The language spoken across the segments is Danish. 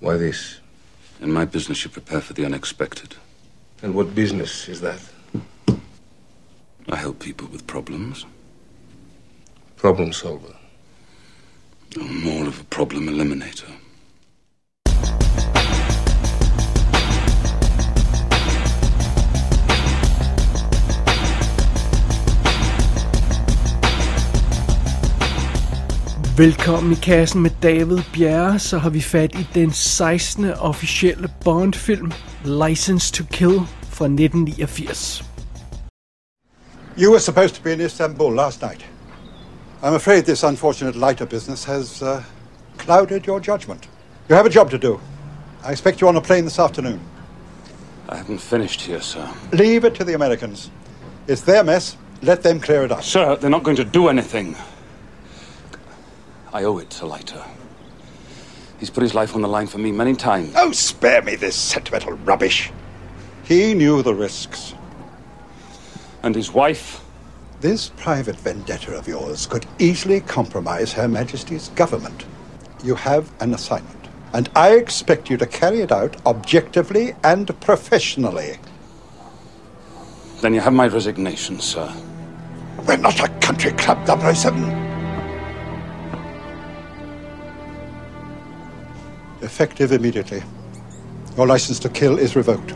Why this? In my business, you prepare for the unexpected. And what business is that? I help people with problems. Problem solver. I'm more of a problem eliminator. Velkommen i kassen med David Bjerre, så har vi fat i den 16. officielle Bond-film, License to Kill fra 1989. You were supposed to be in Istanbul last night. I'm afraid this unfortunate lighter business has uh, clouded your judgment. You have a job to do. I expect you on a plane this afternoon. I haven't finished here, sir. Leave it to the Americans. It's their mess. Let them clear it up. Sir, they're not going to do anything. I owe it to Leiter. He's put his life on the line for me many times. Oh, spare me this sentimental rubbish. He knew the risks. And his wife? This private vendetta of yours could easily compromise Her Majesty's government. You have an assignment, and I expect you to carry it out objectively and professionally. Then you have my resignation, sir. We're not a country club, 007. Effective immediately. Your license to kill is revoked.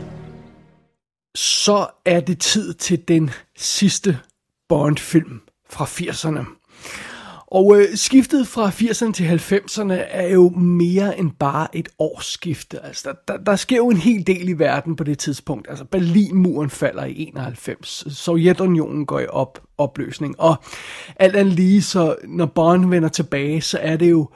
Så er det tid til den sidste Bond-film fra 80'erne. Og øh, skiftet fra 80'erne til 90'erne er jo mere end bare et årsskifte. Altså, der, der, der sker jo en hel del i verden på det tidspunkt. Altså, Berlinmuren falder i 91. Sovjetunionen går i op, opløsning. Og alt andet lige, så når Bond vender tilbage, så er det jo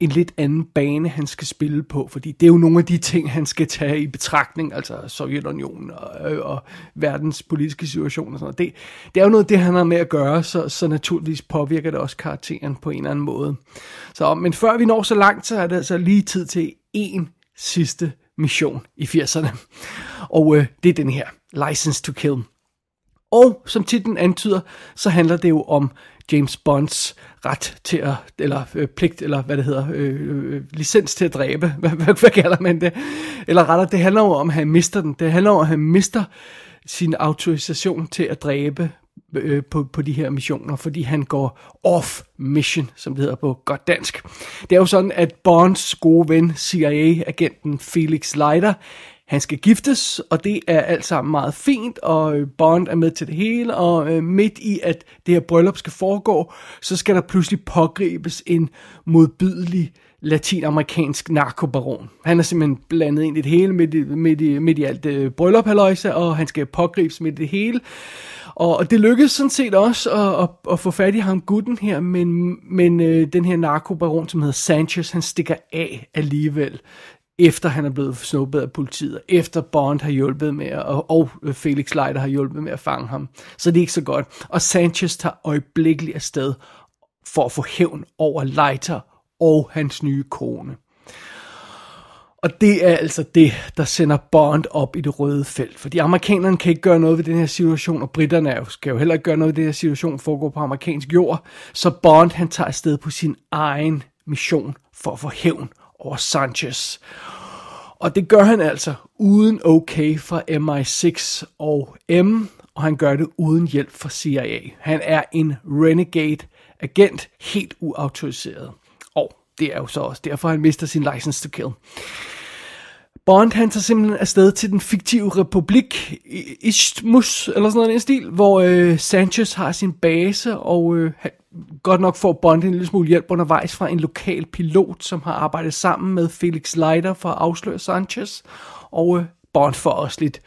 en lidt anden bane, han skal spille på, fordi det er jo nogle af de ting, han skal tage i betragtning, altså Sovjetunionen og, øh, og verdens politiske situation og sådan noget. Det, det er jo noget af det, han har med at gøre, så, så naturligvis påvirker det også karakteren på en eller anden måde. Så, men før vi når så langt, så er det altså lige tid til en sidste mission i 80'erne. Og øh, det er den her, License to Kill. Og som titlen antyder, så handler det jo om James Bonds ret til at, eller øh, pligt, eller hvad det hedder, øh, øh, licens til at dræbe, hvad, hvad, hvad kalder man det? Eller rettere, det handler jo om, at han mister den. Det handler om, at han mister sin autorisation til at dræbe øh, på, på de her missioner, fordi han går off mission, som det hedder på godt dansk. Det er jo sådan, at Bonds gode ven, CIA-agenten Felix Leiter, han skal giftes, og det er alt sammen meget fint, og øh, Bond er med til det hele, og øh, midt i, at det her bryllup skal foregå, så skal der pludselig pågribes en modbydelig latinamerikansk narkobaron. Han er simpelthen blandet ind i det hele, midt i, midt i, midt i alt øh, bryllup og han skal pågribes midt i det hele. Og det lykkedes sådan set også at, at, at få fat i ham gutten her, men, men øh, den her narkobaron, som hedder Sanchez, han stikker af alligevel efter han er blevet snuppet af politiet, efter Bond har hjulpet med, at, og, og øh, Felix Leiter har hjulpet med at fange ham. Så det er ikke så godt. Og Sanchez tager øjeblikkeligt afsted for at få hævn over Leiter og hans nye kone. Og det er altså det, der sender Bond op i det røde felt. Fordi amerikanerne kan ikke gøre noget ved den her situation, og britterne skal jo heller ikke gøre noget ved den her situation, foregår på amerikansk jord. Så Bond han tager afsted på sin egen mission for at få hævn over Sanchez. Og det gør han altså uden okay fra MI6 og M, og han gør det uden hjælp fra CIA. Han er en renegade agent, helt uautoriseret. Og det er jo så også derfor, han mister sin license to kill. Bond han tager simpelthen afsted til den fiktive republik Isthmus, eller sådan noget en stil, hvor øh, Sanchez har sin base, og øh, godt nok får Bond en lille smule hjælp undervejs fra en lokal pilot, som har arbejdet sammen med Felix Leiter for at afsløre Sanchez. Og øh, Bond får også lidt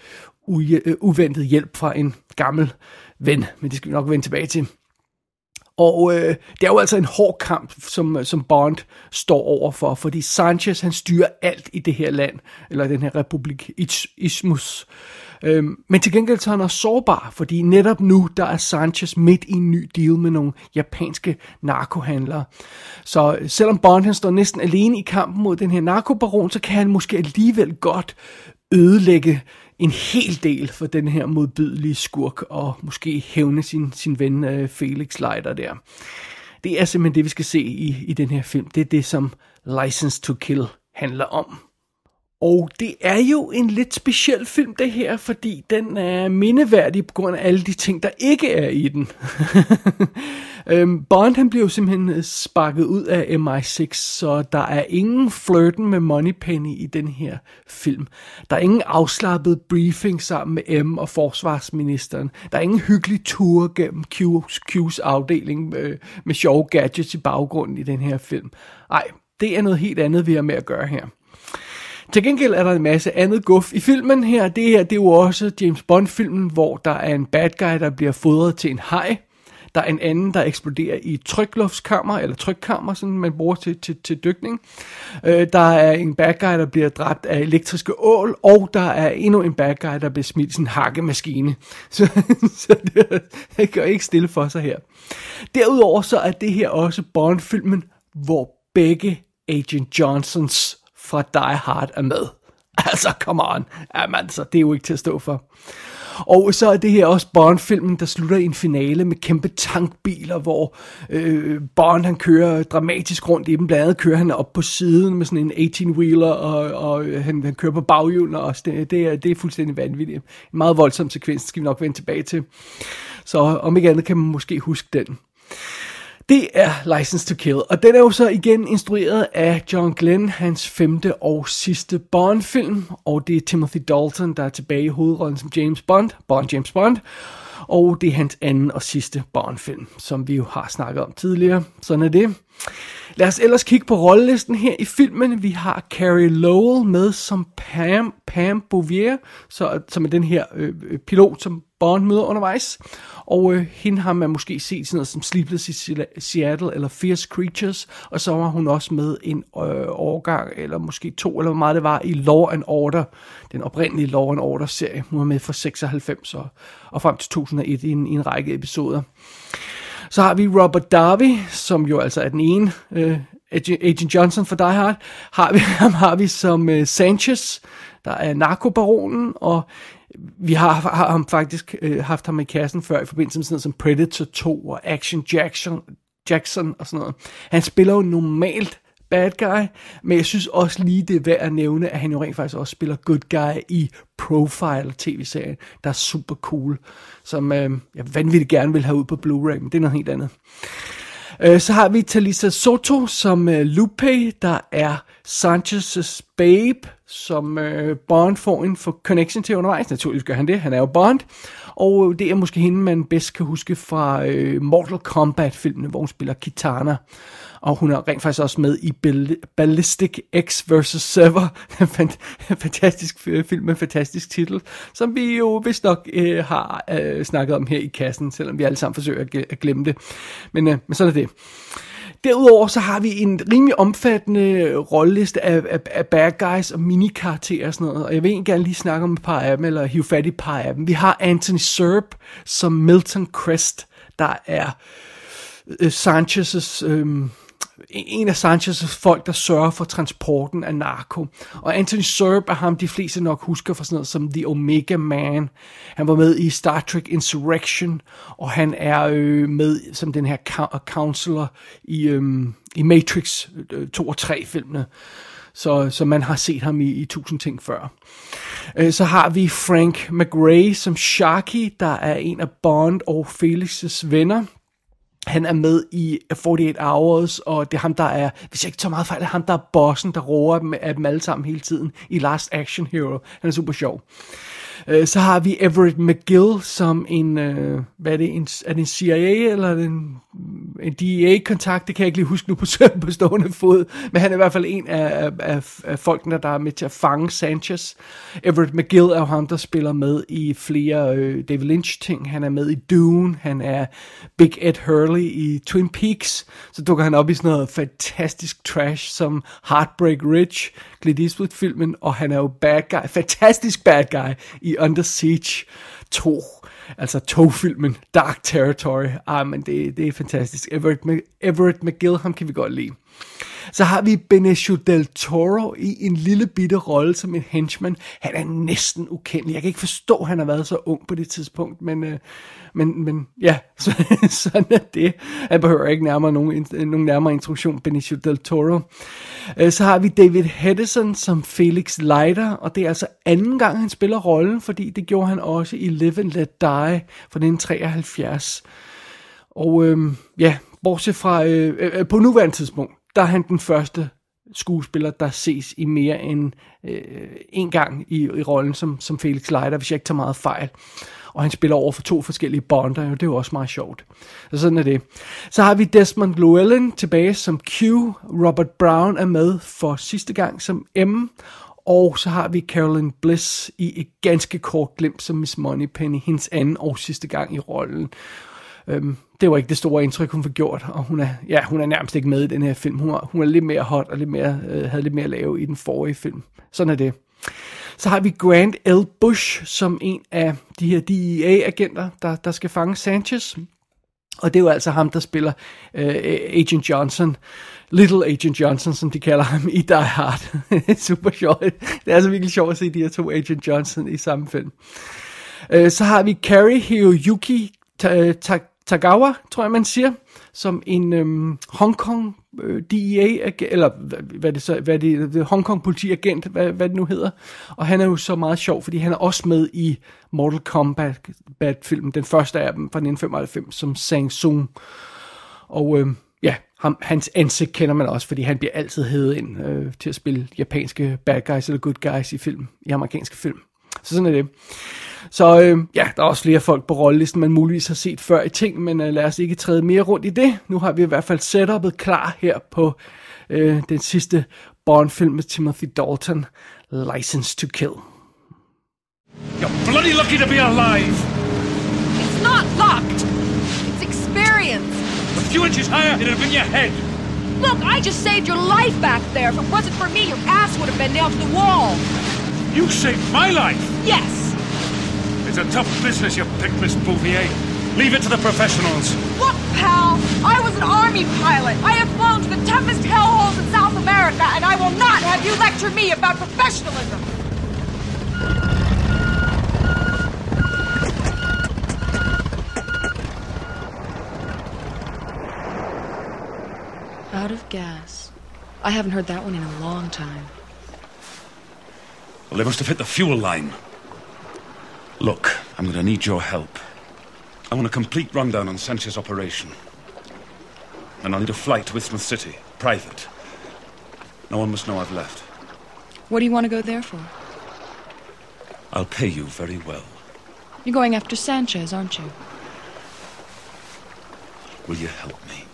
u- øh, uventet hjælp fra en gammel ven, men det skal vi nok vende tilbage til. Og øh, det er jo altså en hård kamp, som, øh, som Bond står over for, fordi Sanchez han styrer alt i det her land, eller den her republik, Ismus. Øhm, men til gengæld så er han også sårbar, fordi netop nu, der er Sanchez midt i en ny deal med nogle japanske narkohandlere. Så øh, selvom Bond han står næsten alene i kampen mod den her narkobaron, så kan han måske alligevel godt ødelægge en hel del for den her modbydelige skurk, og måske hævne sin, sin ven øh, Felix Leiter der. Det er simpelthen det, vi skal se i, i den her film. Det er det, som License to Kill handler om. Og det er jo en lidt speciel film, det her, fordi den er mindeværdig på grund af alle de ting, der ikke er i den. øhm, Bond han blev simpelthen øh, sparket ud af MI6, så der er ingen flirten med Moneypenny i den her film. Der er ingen afslappet briefing sammen med M og forsvarsministeren. Der er ingen hyggelig tur gennem Q's, Q's afdeling med, med sjove gadgets i baggrunden i den her film. Nej, det er noget helt andet, vi har med at gøre her. Til gengæld er der en masse andet guf i filmen her. Det her, det er jo også James Bond-filmen, hvor der er en bad guy, der bliver fodret til en haj. Der er en anden, der eksploderer i trykluftskammer, eller trykkammer, som man bruger til, til, til dykning. Øh, der er en bad guy, der bliver dræbt af elektriske ål, og der er endnu en bad guy, der bliver smidt i sådan en hakkemaskine. Så, så det, det gør ikke stille for sig her. Derudover så er det her også Bond-filmen, hvor begge Agent Johnsons fra Die Hard er med. Altså, come on. Jamen, altså, det er jo ikke til at stå for. Og så er det her også Bond-filmen, der slutter i en finale med kæmpe tankbiler, hvor øh, Bond han kører dramatisk rundt i dem. Blandt andet kører han op på siden med sådan en 18-wheeler, og, og øh, han, han kører på baghjulene også. Det, det, er, det er fuldstændig vanvittigt. En meget voldsom sekvens, skal vi nok vende tilbage til. Så om ikke andet kan man måske huske den. Det er License to Kill, og den er jo så igen instrueret af John Glenn, hans femte og sidste Bond-film, og det er Timothy Dalton, der er tilbage i hovedrollen som James Bond, Bond James Bond, og det er hans anden og sidste Bond-film, som vi jo har snakket om tidligere. Sådan er det. Lad os ellers kigge på rollelisten her i filmen. Vi har Carrie Lowell med som Pam, Pam Bouvier, så, som er den her øh, øh pilot, som Bond møder undervejs. Og øh, hende har man måske set sådan noget som Sleepless i Seattle eller Fierce Creatures. Og så var hun også med en øh, årgang, eller måske to, eller hvor meget det var, i Law and Order. Den oprindelige Law and Order serie. Hun var med fra 96 og, og frem til 2001 i en, i en række episoder. Så har vi Robert Darby, som jo altså er den ene øh, Agent Johnson for Die Hard. Har vi, ham har vi som øh, Sanchez, der er narkobaronen, og vi har, har ham faktisk øh, haft ham i kassen før i forbindelse med sådan noget som Predator 2 og Action Jackson, Jackson og sådan noget. Han spiller jo normalt bad guy, men jeg synes også lige, det er værd at nævne, at han jo rent faktisk også spiller good guy i Profile tv-serien, der er super cool, som øh, jeg vanvittigt gerne vil have ud på Blu-ray, men det er noget helt andet. Øh, så har vi Talisa Soto som øh, Lupe, der er Sanchez' babe, som øh, Bond får en for connection til undervejs. Naturligvis gør han det, han er jo Bond. Og øh, det er måske hende, man bedst kan huske fra øh, Mortal Kombat-filmene, hvor hun spiller Kitana. Og hun er rent faktisk også med i Ballistic X vs. Server, en fantastisk øh, film med en fantastisk titel, som vi jo vist nok øh, har øh, snakket om her i kassen, selvom vi alle sammen forsøger at, at glemme det. Men, øh, men sådan er det. Derudover så har vi en rimelig omfattende rolleliste af, af, af bad guys og minikarakterer og sådan noget, og jeg vil egentlig gerne lige snakke om et par af dem, eller hive fat i et par af dem. Vi har Anthony Serb som Milton Crest, der er øh, Sanchez's... Øh, en af Sanchez' folk, der sørger for transporten af narko. Og Anthony Serb er ham, de fleste nok husker fra sådan noget som The Omega Man. Han var med i Star Trek Insurrection, og han er øh, med som den her counselor i, øh, i Matrix øh, 2 og 3 filmene. Så, så man har set ham i, i tusind ting før. Øh, så har vi Frank McRae som Sharky, der er en af Bond og Felix's venner. Han er med i 48 Hours, og det er ham, der er, hvis jeg ikke tager meget fejl, er ham, der er bossen, der roer dem, af dem alle sammen hele tiden i Last Action Hero. Han er super sjov. Øh, så har vi Everett McGill som en, øh, hvad er det, en, er det en CIA eller en, en DEA-kontakt, det kan jeg ikke lige huske nu på, på stående fod, men han er i hvert fald en af, af, af folkene, der er med til at fange Sanchez. Everett McGill er jo ham, der spiller med i flere øh, David Lynch-ting. Han er med i Dune, han er Big Ed Hurley i Twin Peaks, så dukker han op i sådan noget fantastisk trash som Heartbreak Ridge, Clint Eastwood-filmen, og han er jo bad guy, fantastisk bad guy i under Siege 2. Altså togfilmen Dark Territory. Ah, men det, det er fantastisk. Everett, Everett McGill, ham kan vi godt lide. Så har vi Benicio del Toro i en lille bitte rolle som en henchman. Han er næsten ukendelig. Jeg kan ikke forstå, at han har været så ung på det tidspunkt, men, øh, men, men ja, så, sådan er det. Han behøver ikke nærmere nogen, nogen nærmere instruktion, Benicio del Toro. Øh, så har vi David Hedison som Felix Leiter, og det er altså anden gang, han spiller rollen, fordi det gjorde han også i Live and Let Die fra 1973. Og øhm, ja, bortset fra, øh, øh, øh, på nuværende tidspunkt, der er han den første skuespiller, der ses i mere end øh, en gang i, i rollen som, som Felix Leiter, hvis jeg ikke tager meget fejl. Og han spiller over for to forskellige bonder, og det er jo også meget sjovt. Så sådan er det. Så har vi Desmond Llewellyn tilbage som Q. Robert Brown er med for sidste gang som M. Og så har vi Carolyn Bliss i et ganske kort glimt som Miss Moneypenny, hendes anden og sidste gang i rollen. Øhm, det var ikke det store indtryk, hun fik gjort, og hun er, ja, hun er nærmest ikke med i den her film. Hun er, hun er lidt mere hot og lidt mere, øh, havde lidt mere at lave i den forrige film. Sådan er det. Så har vi Grant L. Bush som en af de her DEA-agenter, der, der skal fange Sanchez. Og det er jo altså ham, der spiller øh, Agent Johnson. Little Agent Johnson, som de kalder ham i Die Hard. Super sjovt. Det er altså virkelig sjovt at se de her to Agent Johnson i samme film. Øh, så har vi Carrie Hiroyuki øh, Tagawa, tror jeg man siger, som en øhm, Hong Kong øh, DEA, eller hvad det så, hvad det, det Hong Kong politiagent, hvad, hvad det nu hedder. Og han er jo så meget sjov, fordi han er også med i Mortal Kombat-filmen, den første af dem fra 1995, som Sang Sung. Og øh, ja, ham, hans ansigt kender man også, fordi han bliver altid hævet ind øh, til at spille japanske bad guys eller good guys i film, i amerikanske film. Så sådan er det. Så øh, ja, der er også flere folk på rollelisten, man muligvis har set før i ting, men øh, lad os ikke træde mere rundt i det. Nu har vi i hvert fald setupet klar her på øh, den sidste Bond-film med Timothy Dalton, License to Kill. You're bloody lucky to be alive! It's not luck! It's experience! A few inches higher, it'd have been your head! Look, I just saved your life back there. If it wasn't for me, your ass would have been nailed to the wall. You saved my life! Yes! It's a tough business, you pick, Miss Bouvier. Leave it to the professionals. Look, pal, I was an army pilot. I have flown to the toughest hellholes in South America, and I will not have you lecture me about professionalism. Out of gas. I haven't heard that one in a long time. Well, they must have hit the fuel line. Look, I'm going to need your help. I want a complete rundown on Sanchez's operation. And I'll need a flight to Isthmus City, private. No one must know I've left. What do you want to go there for? I'll pay you very well. You're going after Sanchez, aren't you? Will you help me?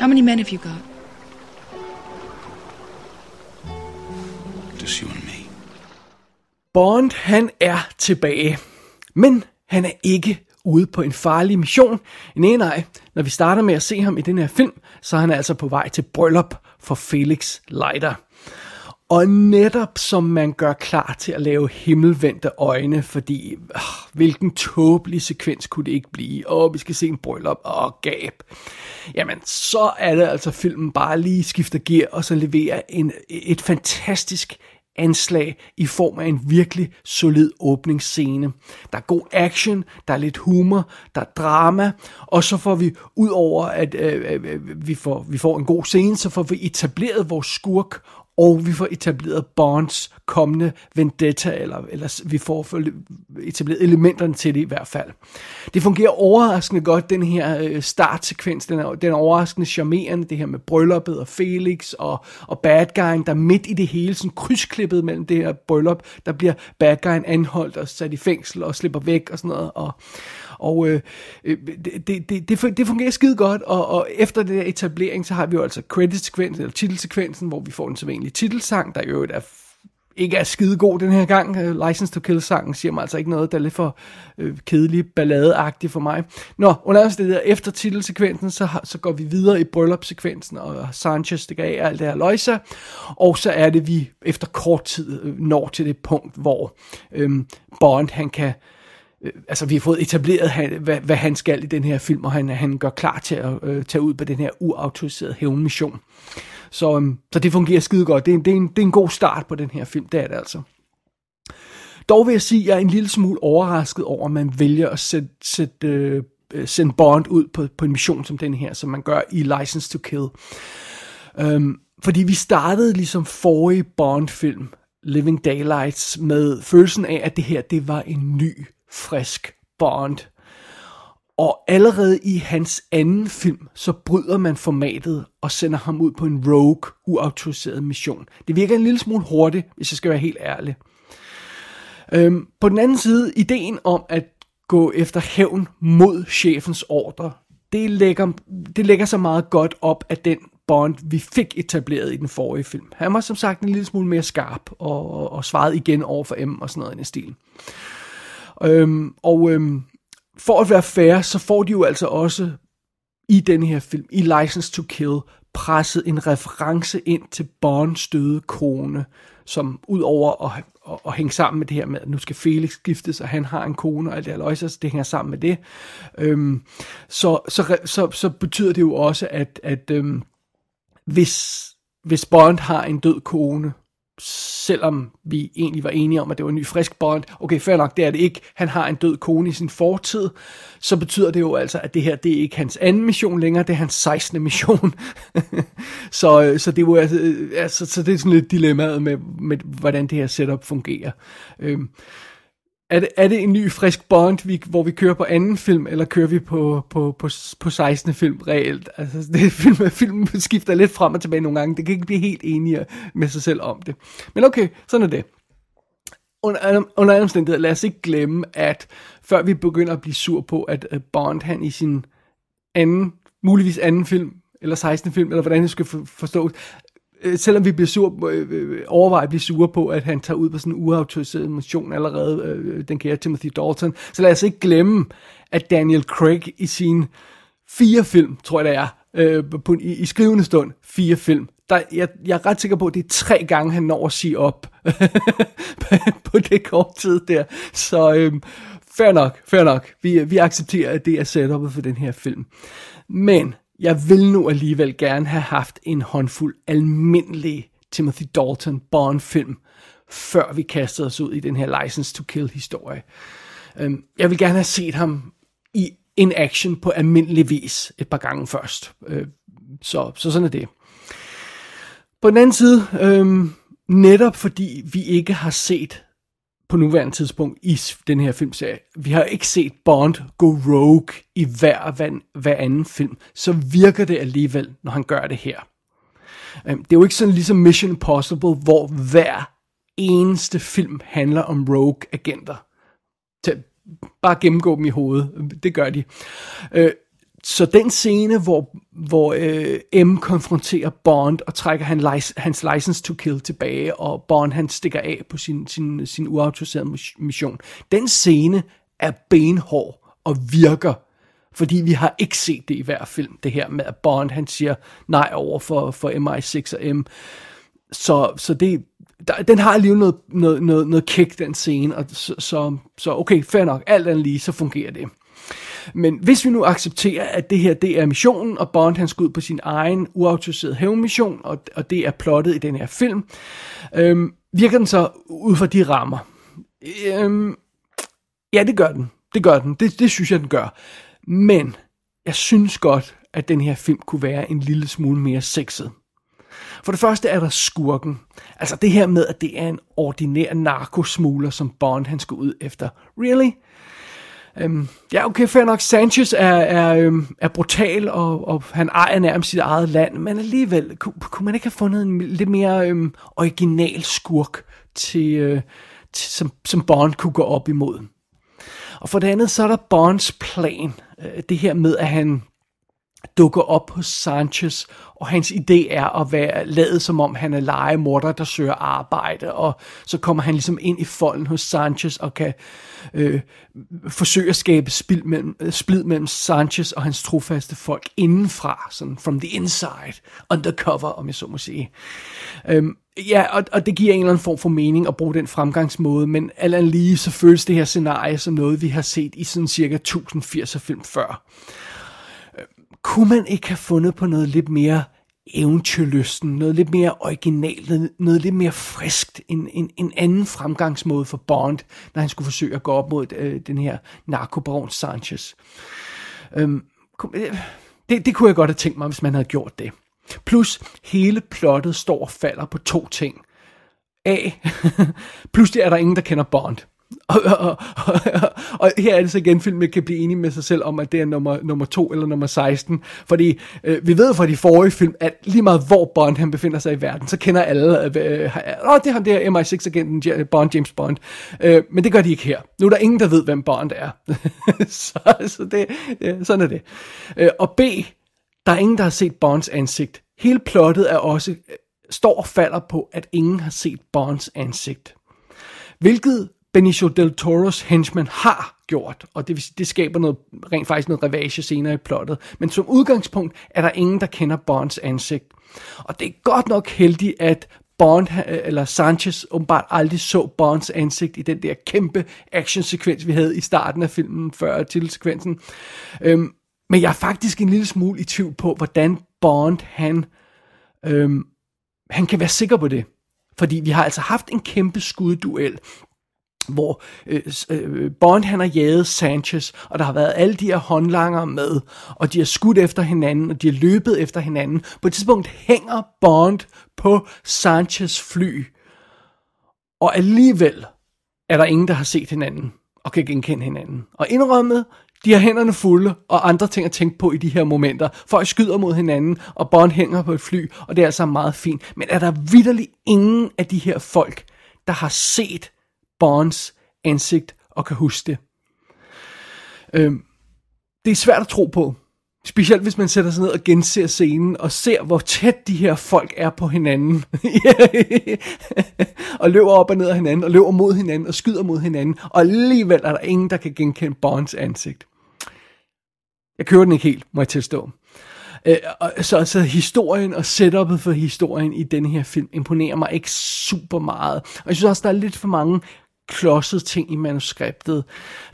How many men have you got? Just you and. Bond, han er tilbage. Men han er ikke ude på en farlig mission. Nej, nej. Når vi starter med at se ham i den her film, så er han altså på vej til bryllup for Felix Leiter. Og netop som man gør klar til at lave himmelvendte øjne, fordi øh, hvilken tåbelig sekvens kunne det ikke blive? Åh, vi skal se en bryllup, åh, gab. Jamen, så er det altså filmen bare lige skifter gear, og så leverer en, et fantastisk anslag i form af en virkelig solid åbningsscene. Der er god action, der er lidt humor, der er drama, og så får vi, ud over at øh, øh, øh vi, får, vi får en god scene, så får vi etableret vores skurk, og vi får etableret Bonds kommende vendetta, eller, eller vi får etableret elementerne til det i hvert fald. Det fungerer overraskende godt, den her øh, startsekvens, den er, den er overraskende charmerende, det her med brylluppet og Felix og, og bad guyen, der midt i det hele, sådan krydsklippet mellem det her bryllup, der bliver bad guyen anholdt og sat i fængsel og slipper væk og sådan noget, og, og øh, øh, det, det, det, det fungerer skide godt, og, og efter den etablering, så har vi jo altså credit-sekvensen, eller titelsekvensen, hvor vi får en sædvanlig titelsang, der jo er ikke er skide god den her gang. Øh, License to Kill-sangen siger mig altså ikke noget, der er lidt for øh, kedelig, balladeagtig for mig. Nå, under det der, efter titelsekvensen, så, så går vi videre i bryllupsekvensen, og Sanchez stikker af alt det her løjser, og så er det, vi efter kort tid øh, når til det punkt, hvor øh, Bond, han kan øh, Øh, altså vi har fået etableret, han, hvad, hvad han skal i den her film, og han, han gør klar til at øh, tage ud på den her uautoriserede hævnmission. Så, øh, så det fungerer skide godt. Det er, det, er en, det er en god start på den her film, det er det altså. Dog vil jeg sige, at jeg er en lille smule overrasket over, at man vælger at sætte, sætte, øh, øh, sende Bond ud på, på en mission som den her, som man gør i License to Kill. Øhm, fordi vi startede ligesom forrige Bond-film, Living Daylights, med følelsen af, at det her, det var en ny, frisk Bond. Og allerede i hans anden film, så bryder man formatet og sender ham ud på en rogue, uautoriseret mission. Det virker en lille smule hurtigt, hvis jeg skal være helt ærlig. Øhm, på den anden side, ideen om at gå efter hævn mod chefens ordre, det lægger, det lægger sig meget godt op af den Bond, vi fik etableret i den forrige film. Han var som sagt en lille smule mere skarp og, og, og svarede igen over for M og sådan noget i den stil. Øhm, og øhm, for at være fair, så får de jo altså også i den her film, i License to Kill, presset en reference ind til Bonds døde kone, som ud over at, at, at hænge sammen med det her med, at nu skal Felix giftes, og han har en kone, og alt det her så det hænger sammen med det. Øhm, så, så, så, så betyder det jo også, at, at øhm, hvis, hvis Bond har en død kone, selvom vi egentlig var enige om, at det var en ny frisk Bond, okay, fair nok, det er det ikke, han har en død kone i sin fortid, så betyder det jo altså, at det her, det er ikke hans anden mission længere, det er hans 16. mission. så, øh, så det var altså, øh, altså, så det er sådan lidt dilemmaet med, med, hvordan det her setup fungerer. Øhm, er det, er det en ny, frisk Bond, vi, hvor vi kører på anden film, eller kører vi på, på, på, på 16. film reelt? Altså, det film, filmen skifter lidt frem og tilbage nogle gange. Det kan ikke blive helt enige med sig selv om det. Men okay, sådan er det. Under, under alle omstændigheder, lad os ikke glemme, at før vi begynder at blive sur på, at øh, Bond, han i sin anden, muligvis anden film, eller 16. film, eller hvordan det skal forstås, Øh, selvom vi bliver sur, øh, øh, overvejer at blive sure på, at han tager ud på sådan en uautoriseret mission allerede, øh, den kære Timothy Dalton, så lad os ikke glemme, at Daniel Craig i sin fire film, tror jeg det er, øh, på, i, i skrivende stund, fire film, der, jeg, jeg er ret sikker på, at det er tre gange, han når at sige op på det kort tid der. Så øh, fair nok, fair nok. Vi, vi accepterer, at det er setupet for den her film. Men jeg vil nu alligevel gerne have haft en håndfuld almindelig Timothy Dalton Bond-film, før vi kastede os ud i den her License to Kill-historie. Øhm, jeg vil gerne have set ham i en action på almindelig vis et par gange først. Øh, så, så sådan er det. På den anden side, øhm, netop fordi vi ikke har set på nuværende tidspunkt i den her filmserie. Vi har ikke set Bond gå rogue i hver, hver, hver anden film. Så virker det alligevel, når han gør det her. Øhm, det er jo ikke sådan ligesom Mission Impossible, hvor hver eneste film handler om rogue agenter. Bare gennemgå dem i hovedet. Det gør de. Øh, så den scene, hvor, hvor øh, M konfronterer Bond og trækker han, hans license to kill tilbage, og Bond han stikker af på sin, sin, sin uautoriserede mission, den scene er benhård og virker, fordi vi har ikke set det i hver film, det her med, at Bond han siger nej over for, for MI6 og M. Så, så det, der, den har alligevel noget, noget, noget, noget kick, den scene, og så, så, så okay, fair nok, alt andet lige, så fungerer det. Men hvis vi nu accepterer, at det her det er missionen, og Bond han skal ud på sin egen uautoriseret hævnmission, og, og det er plottet i den her film, øhm, virker den så ud fra de rammer? Øhm, ja, det gør den. Det gør den. Det, det synes jeg, den gør. Men jeg synes godt, at den her film kunne være en lille smule mere sexet. For det første er der skurken. Altså det her med, at det er en ordinær narkosmugler, som Bond han skal ud efter. Really? Øhm, ja, okay, fair nok. Sanchez er, er, øhm, er brutal, og, og han ejer nærmest sit eget land, men alligevel, kunne, kunne man ikke have fundet en lidt mere øhm, original skurk, til, øh, til, som, som Bond kunne gå op imod? Og for det andet, så er der Bonds plan. Øh, det her med, at han dukker op hos Sanchez, og hans idé er at være lavet som om han er legemorder, der søger arbejde, og så kommer han ligesom ind i folden hos Sanchez og kan øh, forsøge at skabe splid mellem, øh, splid mellem Sanchez og hans trofaste folk indenfra, sådan from the inside, undercover, om jeg så må sige. Øhm, ja, og, og det giver en eller anden form for mening at bruge den fremgangsmåde, men allan lige så føles det her scenarie som noget, vi har set i sådan cirka 1080 film før kunne man ikke have fundet på noget lidt mere eventyrlysten, noget lidt mere originalt, noget, noget lidt mere friskt, en, en, en anden fremgangsmåde for Bond, når han skulle forsøge at gå op mod øh, den her narkobaron Sanchez. Øhm, øh, det, det kunne jeg godt have tænkt mig, hvis man havde gjort det. Plus, hele plottet står og falder på to ting. A. Pludselig er der ingen, der kender Bond. Og, og, og, og, og her er det så igen, filmen kan blive enig med sig selv om, at det er nummer, nummer 2 eller nummer 16. Fordi øh, vi ved fra de forrige film, at lige meget hvor Bond han befinder sig i verden, så kender alle, øh, øh, åh, det er ham der MI6-agenten Bond, James Bond. Øh, men det gør de ikke her. Nu er der ingen, der ved, hvem Bond er. så så det, ja, sådan er det. Øh, og B, der er ingen, der har set Bonds ansigt. Hele plottet er også, øh, står og falder på, at ingen har set Bonds ansigt. Hvilket Benicio del Toros henchman har gjort, og det, det skaber noget, rent faktisk noget revage senere i plottet. Men som udgangspunkt er der ingen, der kender Bonds ansigt. Og det er godt nok heldigt, at Bond, øh, eller Sanchez, åbenbart aldrig så Bonds ansigt i den der kæmpe actionsekvens, vi havde i starten af filmen, før titelsekvensen. Øhm, men jeg er faktisk en lille smule i tvivl på, hvordan Bond, han, øhm, han kan være sikker på det. Fordi vi har altså haft en kæmpe skudduel, hvor øh, øh, Bond han har jaget Sanchez, og der har været alle de her håndlanger med, og de har skudt efter hinanden, og de har løbet efter hinanden. På et tidspunkt hænger Bond på Sanchez fly, og alligevel er der ingen, der har set hinanden og kan genkende hinanden. Og indrømmet, de har hænderne fulde, og andre ting at tænke på i de her momenter. Folk skyder mod hinanden, og Bond hænger på et fly, og det er altså meget fint. Men er der vidderligt ingen af de her folk, der har set Bonds ansigt og kan huske det. Øhm, det er svært at tro på. Specielt hvis man sætter sig ned og genser scenen og ser, hvor tæt de her folk er på hinanden. og løber op og ned af hinanden, og løber mod hinanden, og skyder mod hinanden. Og alligevel er der ingen, der kan genkende Bonds ansigt. Jeg kører den ikke helt, må jeg tilstå. Øh, så, så historien og setupet for historien i denne her film imponerer mig ikke super meget. Og jeg synes også, der er lidt for mange klodset ting i manuskriptet.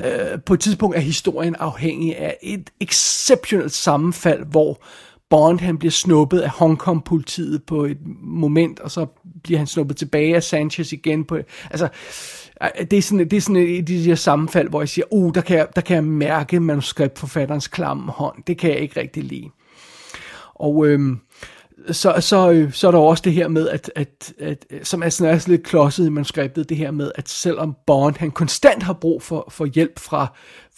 Øh, på et tidspunkt er historien afhængig af et exceptionelt sammenfald, hvor Bond han bliver snuppet af Hongkong-politiet på et moment, og så bliver han snuppet tilbage af Sanchez igen. På, altså, det er sådan, det er sådan et af de her sammenfald, hvor jeg siger, uh, der kan jeg, der kan jeg mærke manuskriptforfatterens klamme hånd. Det kan jeg ikke rigtig lide. Og øhm, så, så, øh, så er der også det her med, at, at, at som er sådan også lidt klodset i manuskriptet, det her med, at selvom Bond han konstant har brug for, for hjælp fra,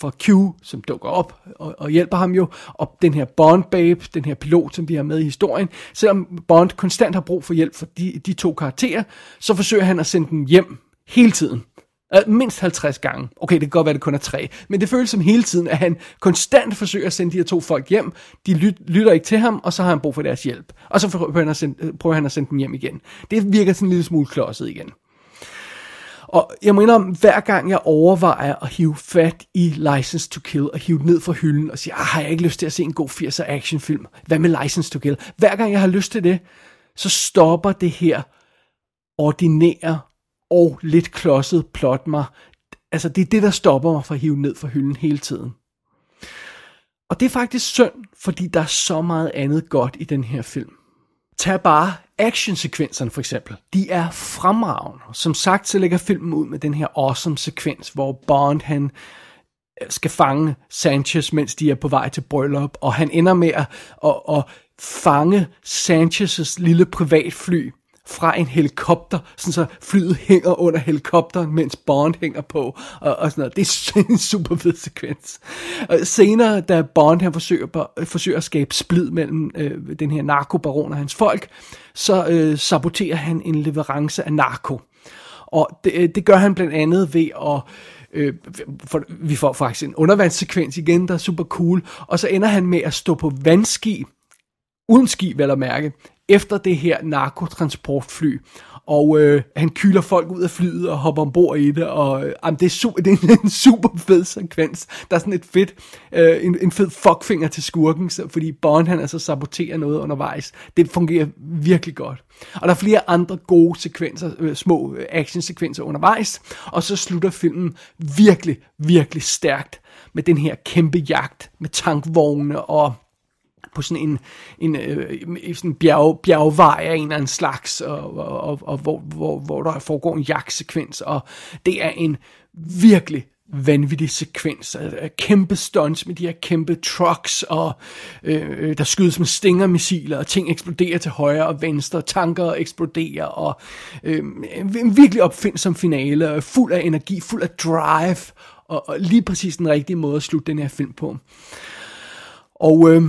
fra Q, som dukker op og, og hjælper ham jo, og den her Bond babe, den her pilot, som vi har med i historien, selvom Bond konstant har brug for hjælp fra de, de to karakterer, så forsøger han at sende dem hjem hele tiden. Uh, mindst 50 gange. Okay, det kan godt være, det kun er tre. Men det føles som hele tiden, at han konstant forsøger at sende de her to folk hjem. De lyt, lytter ikke til ham, og så har han brug for deres hjælp. Og så prøver han, at sende, øh, prøver han at sende dem hjem igen. Det virker sådan en lille smule klodset igen. Og jeg mener om, hver gang jeg overvejer at hive fat i License to Kill, og hive ned fra hylden, og sige, ah, har jeg ikke lyst til at se en god 80'er actionfilm? Hvad med License to Kill? Hver gang jeg har lyst til det, så stopper det her ordinære og lidt klodset plot mig. Altså, det er det, der stopper mig fra at hive ned fra hylden hele tiden. Og det er faktisk synd, fordi der er så meget andet godt i den her film. Tag bare actionsekvenserne for eksempel. De er fremragende. Som sagt, så lægger filmen ud med den her awesome sekvens, hvor Bond han øh, skal fange Sanchez, mens de er på vej til bryllup, og han ender med at, at, at fange Sanchez's lille privatfly fra en helikopter, sådan så flyet hænger under helikopteren, mens Bond hænger på, og, og sådan noget. Det er en super fed sekvens. Og senere, da Bond han forsøger, forsøger at skabe splid mellem øh, den her narkobaron og hans folk, så øh, saboterer han en leverance af narko. Og det, øh, det gør han blandt andet ved at Øh, for, vi får faktisk en undervandssekvens igen, der er super cool. Og så ender han med at stå på vandski, uden ski vel at mærke, efter det her narkotransportfly. Og øh, han kyler folk ud af flyet og hopper ombord i det, og øh, jamen, det, er super, det er en super fed sekvens. Der er sådan et fedt, øh, en, en fed fuckfinger til skurken, så, fordi Bond han altså saboterer noget undervejs. Det fungerer virkelig godt. Og der er flere andre gode sekvenser, øh, små øh, actionsekvenser undervejs, og så slutter filmen virkelig, virkelig stærkt med den her kæmpe jagt med tankvogne og på sådan en, en, øh, en sådan en bjerg, bjergvej af en eller anden slags, og, og, og, og hvor, hvor, hvor der foregår en jagtsekvens, og det er en virkelig vanvittig sekvens kæmpe stunts med de her kæmpe trucks, og øh, der skydes med stingermissiler, og ting eksploderer til højre og venstre, tanker eksploderer, og øh, en virkelig opfindsom finale, fuld af energi, fuld af drive, og, og lige præcis den rigtige måde at slutte den her film på. Og øh,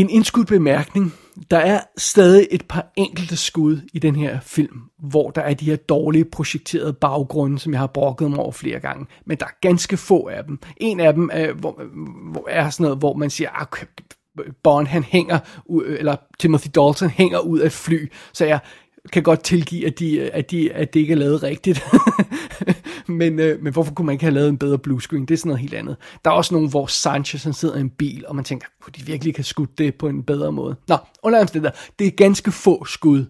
en indskudt bemærkning, der er stadig et par enkelte skud i den her film, hvor der er de her dårlige projekterede baggrunde, som jeg har brokket mig over flere gange. Men der er ganske få af dem. En af dem er, hvor, hvor er sådan noget, hvor man siger, ah, okay, Bond han hænger, eller Timothy Dalton hænger ud af et fly, så jeg kan godt tilgive, at, de, at, de, at det ikke er lavet rigtigt. men, øh, men hvorfor kunne man ikke have lavet en bedre bluescreen? Det er sådan noget helt andet. Der er også nogen, hvor Sanchez han sidder i en bil, og man tænker, kunne de virkelig have skudt det på en bedre måde? Nå, under der, det er ganske få skud,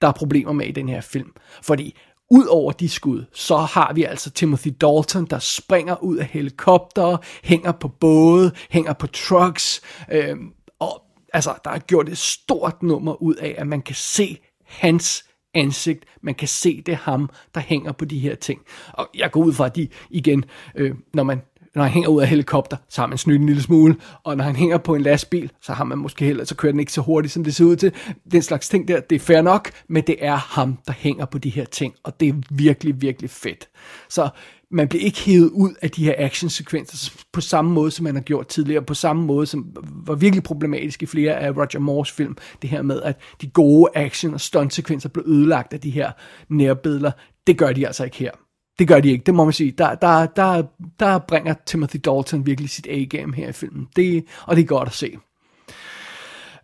der er problemer med i den her film. Fordi ud over de skud, så har vi altså Timothy Dalton, der springer ud af helikopter, hænger på både, hænger på trucks, øh, og altså, der er gjort et stort nummer ud af, at man kan se hans ansigt. Man kan se, det er ham, der hænger på de her ting. Og jeg går ud fra, at de igen, øh, når man når han hænger ud af helikopter, så har man snydt en lille smule, og når han hænger på en lastbil, så har man måske heller, så kører den ikke så hurtigt, som det ser ud til. Den slags ting der, det er fair nok, men det er ham, der hænger på de her ting, og det er virkelig, virkelig fedt. Så man bliver ikke hævet ud af de her actionsekvenser på samme måde, som man har gjort tidligere, på samme måde, som var virkelig problematisk i flere af Roger Moores film, det her med, at de gode action- og stuntsekvenser blev ødelagt af de her nærbilleder. Det gør de altså ikke her. Det gør de ikke, det må man sige. Der, der, der, der bringer Timothy Dalton virkelig sit A-game her i filmen. Det, og det er godt at se.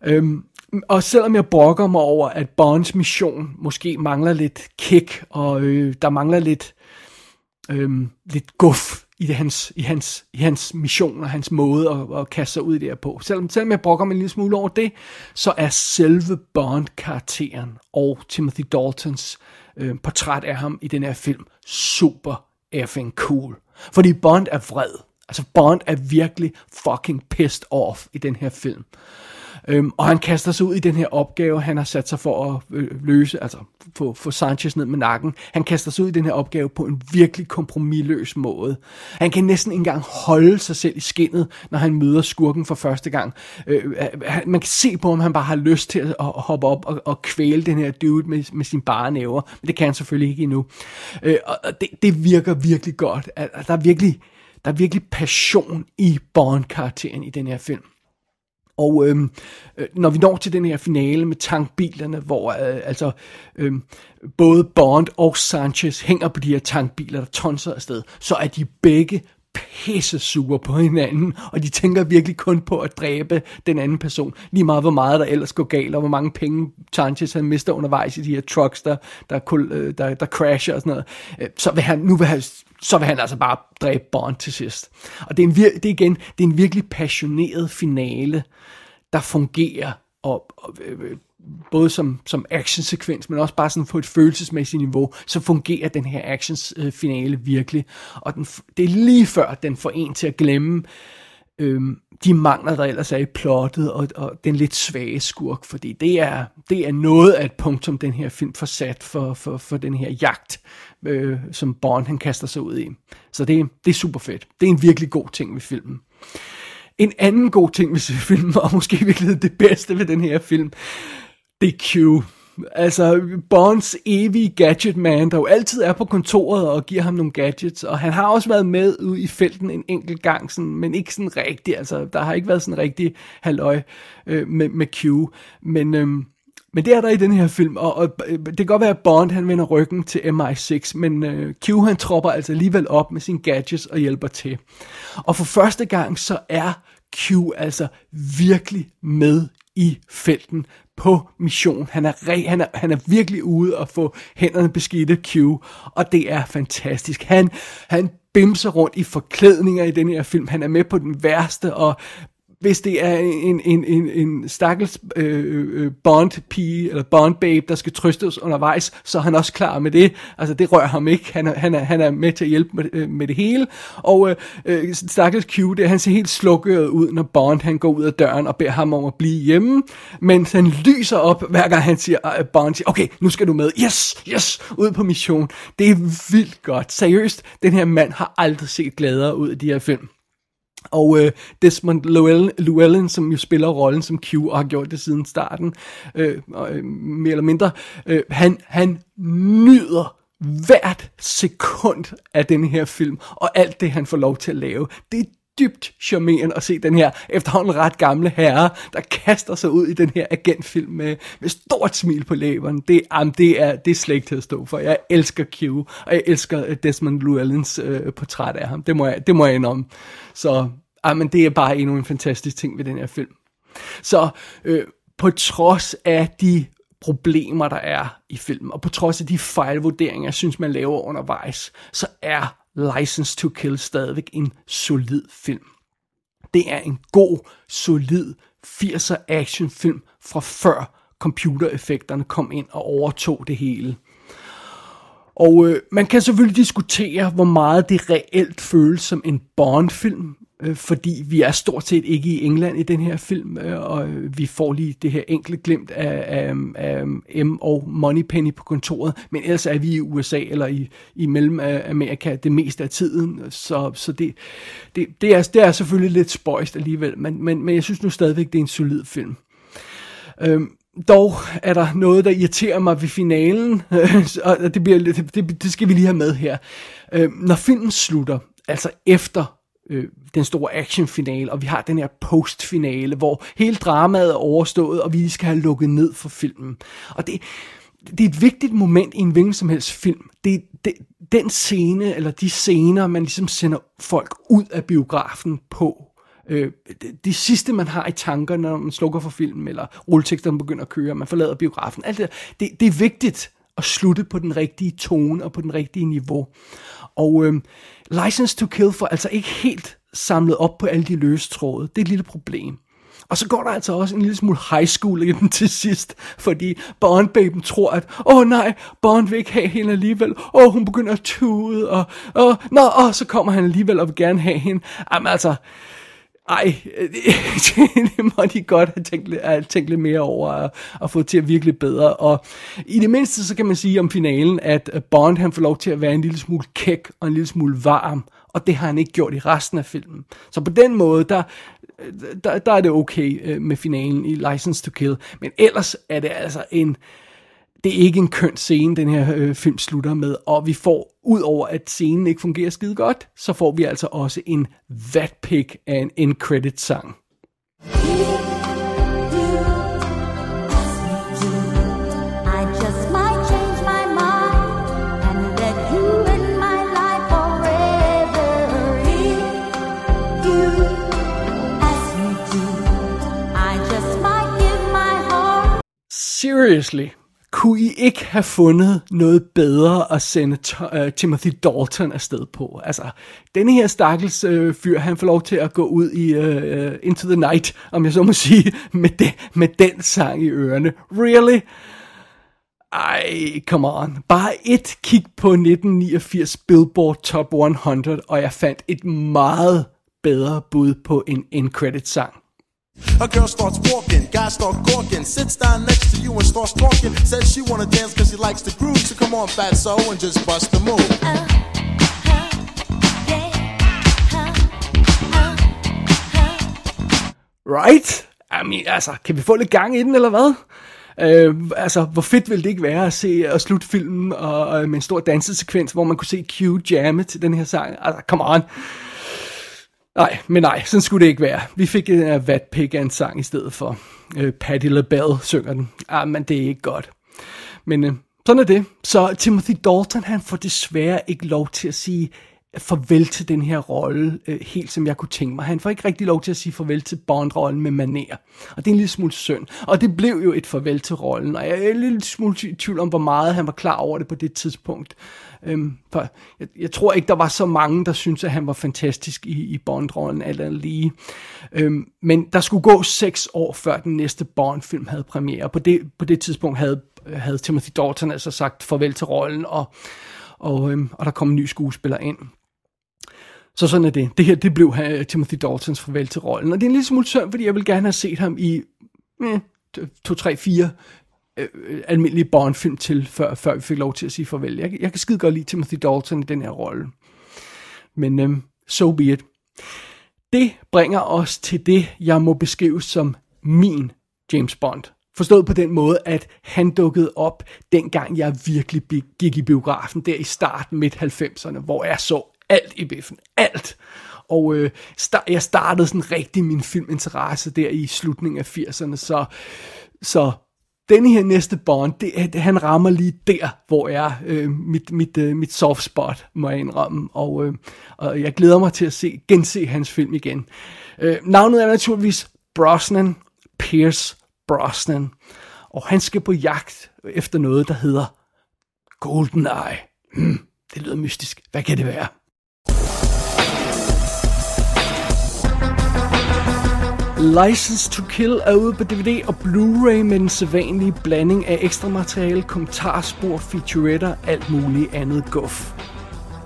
Øhm, og selvom jeg brokker mig over, at Bonds mission måske mangler lidt kick, og øh, der mangler lidt øhm, lidt guf i, det, hans, i, hans, i hans mission og hans måde at, at kaste sig ud i det her på. Selvom, selvom jeg brokker mig en lille smule over det, så er selve Bond-karakteren og Timothy Daltons øh, portræt af ham i den her film super effing cool. Fordi Bond er vred. Altså Bond er virkelig fucking pissed off i den her film. Øhm, og han kaster sig ud i den her opgave, han har sat sig for at øh, løse, altså få, få Sanchez ned med nakken. Han kaster sig ud i den her opgave på en virkelig kompromilløs måde. Han kan næsten ikke engang holde sig selv i skinnet, når han møder skurken for første gang. Øh, øh man kan se på om han bare har lyst til at, at hoppe op og, og kvæle den her dude med, med sine bare næver. Men det kan han selvfølgelig ikke endnu. Øh, og det, det virker virkelig godt. Der er virkelig der er virkelig passion i Bond-karakteren i den her film. Og øhm, øh, når vi når til den her finale med tankbilerne, hvor øh, altså øh, både Bond og Sanchez hænger på de her tankbiler, der tonser afsted, så er de begge pisse sure på hinanden, og de tænker virkelig kun på at dræbe den anden person. Lige meget hvor meget der ellers går galt, og hvor mange penge Sanchez han mister undervejs i de her trucks, der, der, der, øh, der, der crasher og sådan noget. Øh, så vil han, nu vil han, så vil han altså bare dræbe Bond til sidst. Og det er, en, det er igen, det er en virkelig passioneret finale, der fungerer, og, og øh, både som, som actionsekvens, men også bare sådan på et følelsesmæssigt niveau, så fungerer den her actionsfinale øh, virkelig. Og den, det er lige før, den får en til at glemme øh, de mangler, der ellers er i plottet, og, og den lidt svage skurk, fordi det er, det er noget af et punktum, den her film får sat for, for, for den her jagt, øh, som Bond han kaster sig ud i. Så det, det er super fedt. Det er en virkelig god ting ved filmen. En anden god ting ved filmen, og måske virkelig det bedste ved den her film, det er Q. Altså Bonds evige gadget man, der jo altid er på kontoret og giver ham nogle gadgets, og han har også været med ude i felten en enkelt gang, sådan, men ikke sådan rigtig. altså der har ikke været sådan rigtig halvøj øh, med, med Q, men... Øh, men det er der i den her film, og, og øh, det kan godt være, at Bond han vender ryggen til MI6, men øh, Q han tropper altså alligevel op med sine gadgets og hjælper til. Og for første gang så er Q altså virkelig med i felten på mission. Han er, re, han er, han er virkelig ude og få hænderne beskidte Q, og det er fantastisk. Han, han bimser rundt i forklædninger i den her film. Han er med på den værste og hvis det er en, en, en, en stakkels øh, øh, øh Bond-pige, eller Bond-babe, der skal trøstes undervejs, så er han også klar med det. Altså, det rører ham ikke. Han er, han er, han er med til at hjælpe med, øh, med det hele. Og øh, øh stakkels Q, det, han ser helt slukket ud, når Bond han går ud af døren og beder ham om at blive hjemme. Men han lyser op, hver gang han siger, øh, Bond siger, okay, nu skal du med. Yes, yes, ud på mission. Det er vildt godt. Seriøst, den her mand har aldrig set gladere ud i de her film. Og øh, Desmond Llewellyn, Llewellyn, som jo spiller rollen som Q, og har gjort det siden starten, øh, øh, mere eller mindre, øh, han, han nyder hvert sekund af den her film, og alt det, han får lov til at lave. Det er dybt charmerende at se den her efterhånden ret gamle herre, der kaster sig ud i den her agentfilm med, med stort smil på læberne. Det, jamen, det, er, det er slet ikke til at stå for. Jeg elsker Q, og jeg elsker øh, Desmond Llewellyns øh, portræt af ham. Det må jeg, det må jeg indrømme. Så jamen, det er bare endnu en fantastisk ting ved den her film. Så øh, på trods af de problemer, der er i filmen, og på trods af de fejlvurderinger, jeg synes, man laver undervejs, så er License to Kill stadigvæk en solid film. Det er en god, solid 80'er actionfilm fra før computereffekterne kom ind og overtog det hele. Og øh, man kan selvfølgelig diskutere, hvor meget det reelt føles som en Bond-film, øh, fordi vi er stort set ikke i England i den her film, øh, og vi får lige det her enkle glimt af, af, af M og Moneypenny på kontoret, men ellers er vi i USA eller i, i Mellemamerika det meste af tiden, så, så det, det, det, er, det er selvfølgelig lidt spøjst alligevel, men, men, men jeg synes nu stadigvæk, det er en solid film. Øh, dog er der noget, der irriterer mig ved finalen, og det, bliver, det, det, skal vi lige have med her. Øh, når filmen slutter, altså efter øh, den store actionfinale, og vi har den her postfinale, hvor hele dramaet er overstået, og vi skal have lukket ned for filmen. Og det, det er et vigtigt moment i en hvilken som helst film. Det, det, den scene, eller de scener, man ligesom sender folk ud af biografen på, øh, det, det sidste, man har i tankerne, når man slukker for filmen, eller rulleteksterne begynder at køre, man forlader biografen, alt det, der, det, det er vigtigt at slutte på den rigtige tone og på den rigtige niveau. Og øh, License to Kill får altså ikke helt samlet op på alle de løse tråde. Det er et lille problem. Og så går der altså også en lille smule high school i den til sidst, fordi Bond-baben tror, at, åh oh, nej, Bond vil ikke have hende alligevel, åh, oh, hun begynder at tude, og, og, nå, og så kommer han alligevel og vil gerne have hende. Jamen altså, ej, det må de godt have tænkt, have tænkt lidt mere over og, og få til at virkelig bedre. Og i det mindste, så kan man sige om finalen, at Bond han får lov til at være en lille smule kæk og en lille smule varm, og det har han ikke gjort i resten af filmen. Så på den måde, der, der, der er det okay øh, med finalen i License to Kill. Men ellers er det altså en det er ikke en køn scene, den her øh, film slutter med, og vi får, ud over at scenen ikke fungerer skide godt, så får vi altså også en vatpick af en end-credit sang. Seriously, kunne I ikke have fundet noget bedre at sende uh, Timothy Dalton afsted på? Altså, denne her stakkels uh, fyr, han får lov til at gå ud i uh, Into the Night, om jeg så må sige, med, de- med den sang i ørerne. Really? Ej, come on. Bare et kig på 1989 Billboard Top 100, og jeg fandt et meget bedre bud på en end-credit sang. A girl starts walking, guys start gawking, sits down next to you and starts talking. Says she wanna dance cause she likes the groove. So come on, fat so and just bust the move. Right? I mean, altså, kan vi få lidt gang i den, eller hvad? Øh, altså, hvor fedt ville det ikke være at se og slutte filmen og, og med en stor dansesekvens, hvor man kunne se Q jamme til den her sang. Altså, come on. Nej, men nej, sådan skulle det ikke være. Vi fik øh, en uh, vatpik af en sang i stedet for. Uh, Patti LaBelle synger den. Ah, men det er ikke godt. Men uh, sådan er det. Så Timothy Dalton, han får desværre ikke lov til at sige farvel til den her rolle, øh, helt som jeg kunne tænke mig. Han får ikke rigtig lov til at sige farvel til Bond-rollen med maner. Og det er en lille smule synd. Og det blev jo et farvel til rollen, og jeg er en lille smule i tvivl om, hvor meget han var klar over det på det tidspunkt. Øhm, for jeg, jeg tror ikke, der var så mange, der syntes, at han var fantastisk i, i Bond-rollen, eller lige. Øhm, men der skulle gå seks år, før den næste Bond-film havde premiere. På det, på det tidspunkt havde, havde Timothy Dalton altså sagt farvel til rollen, og, og, øhm, og der kom en ny skuespiller ind. Så sådan er det. Det her, det blev uh, Timothy Daltons farvel til rollen. Og det er en lille smule synd, fordi jeg vil gerne have set ham i eh, to, tre, fire øh, almindelige Bond-film til, før, før vi fik lov til at sige farvel. Jeg, jeg kan skide godt lide Timothy Dalton i den her rolle. Men øh, so be it. Det bringer os til det, jeg må beskrive som min James Bond. Forstået på den måde, at han dukkede op, dengang jeg virkelig gik i biografen, der i starten midt 90'erne, hvor jeg så alt i biffen. Alt. Og øh, sta- jeg startede sådan rigtig min filminteresse der i slutningen af 80'erne, så, så denne her næste Bond, det, det, han rammer lige der, hvor er øh, mit, mit, øh, mit soft spot, må jeg indrømme. Og, øh, og jeg glæder mig til at se, gense hans film igen. Øh, navnet er naturligvis Brosnan, Pierce Brosnan. Og han skal på jagt efter noget, der hedder GoldenEye. Mm, det lyder mystisk. Hvad kan det være? License to Kill er ude på DVD og Blu-ray med den sædvanlige blanding af ekstra materiale, kommentarspor, featuretter, alt muligt andet guf.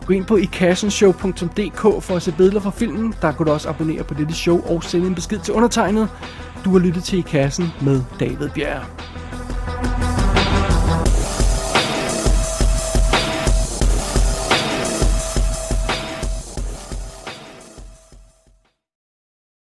Gå ind på ikassenshow.dk for at se billeder fra filmen. Der kan du også abonnere på dette show og sende en besked til undertegnet. Du har lyttet til I Kassen med David Bjerg.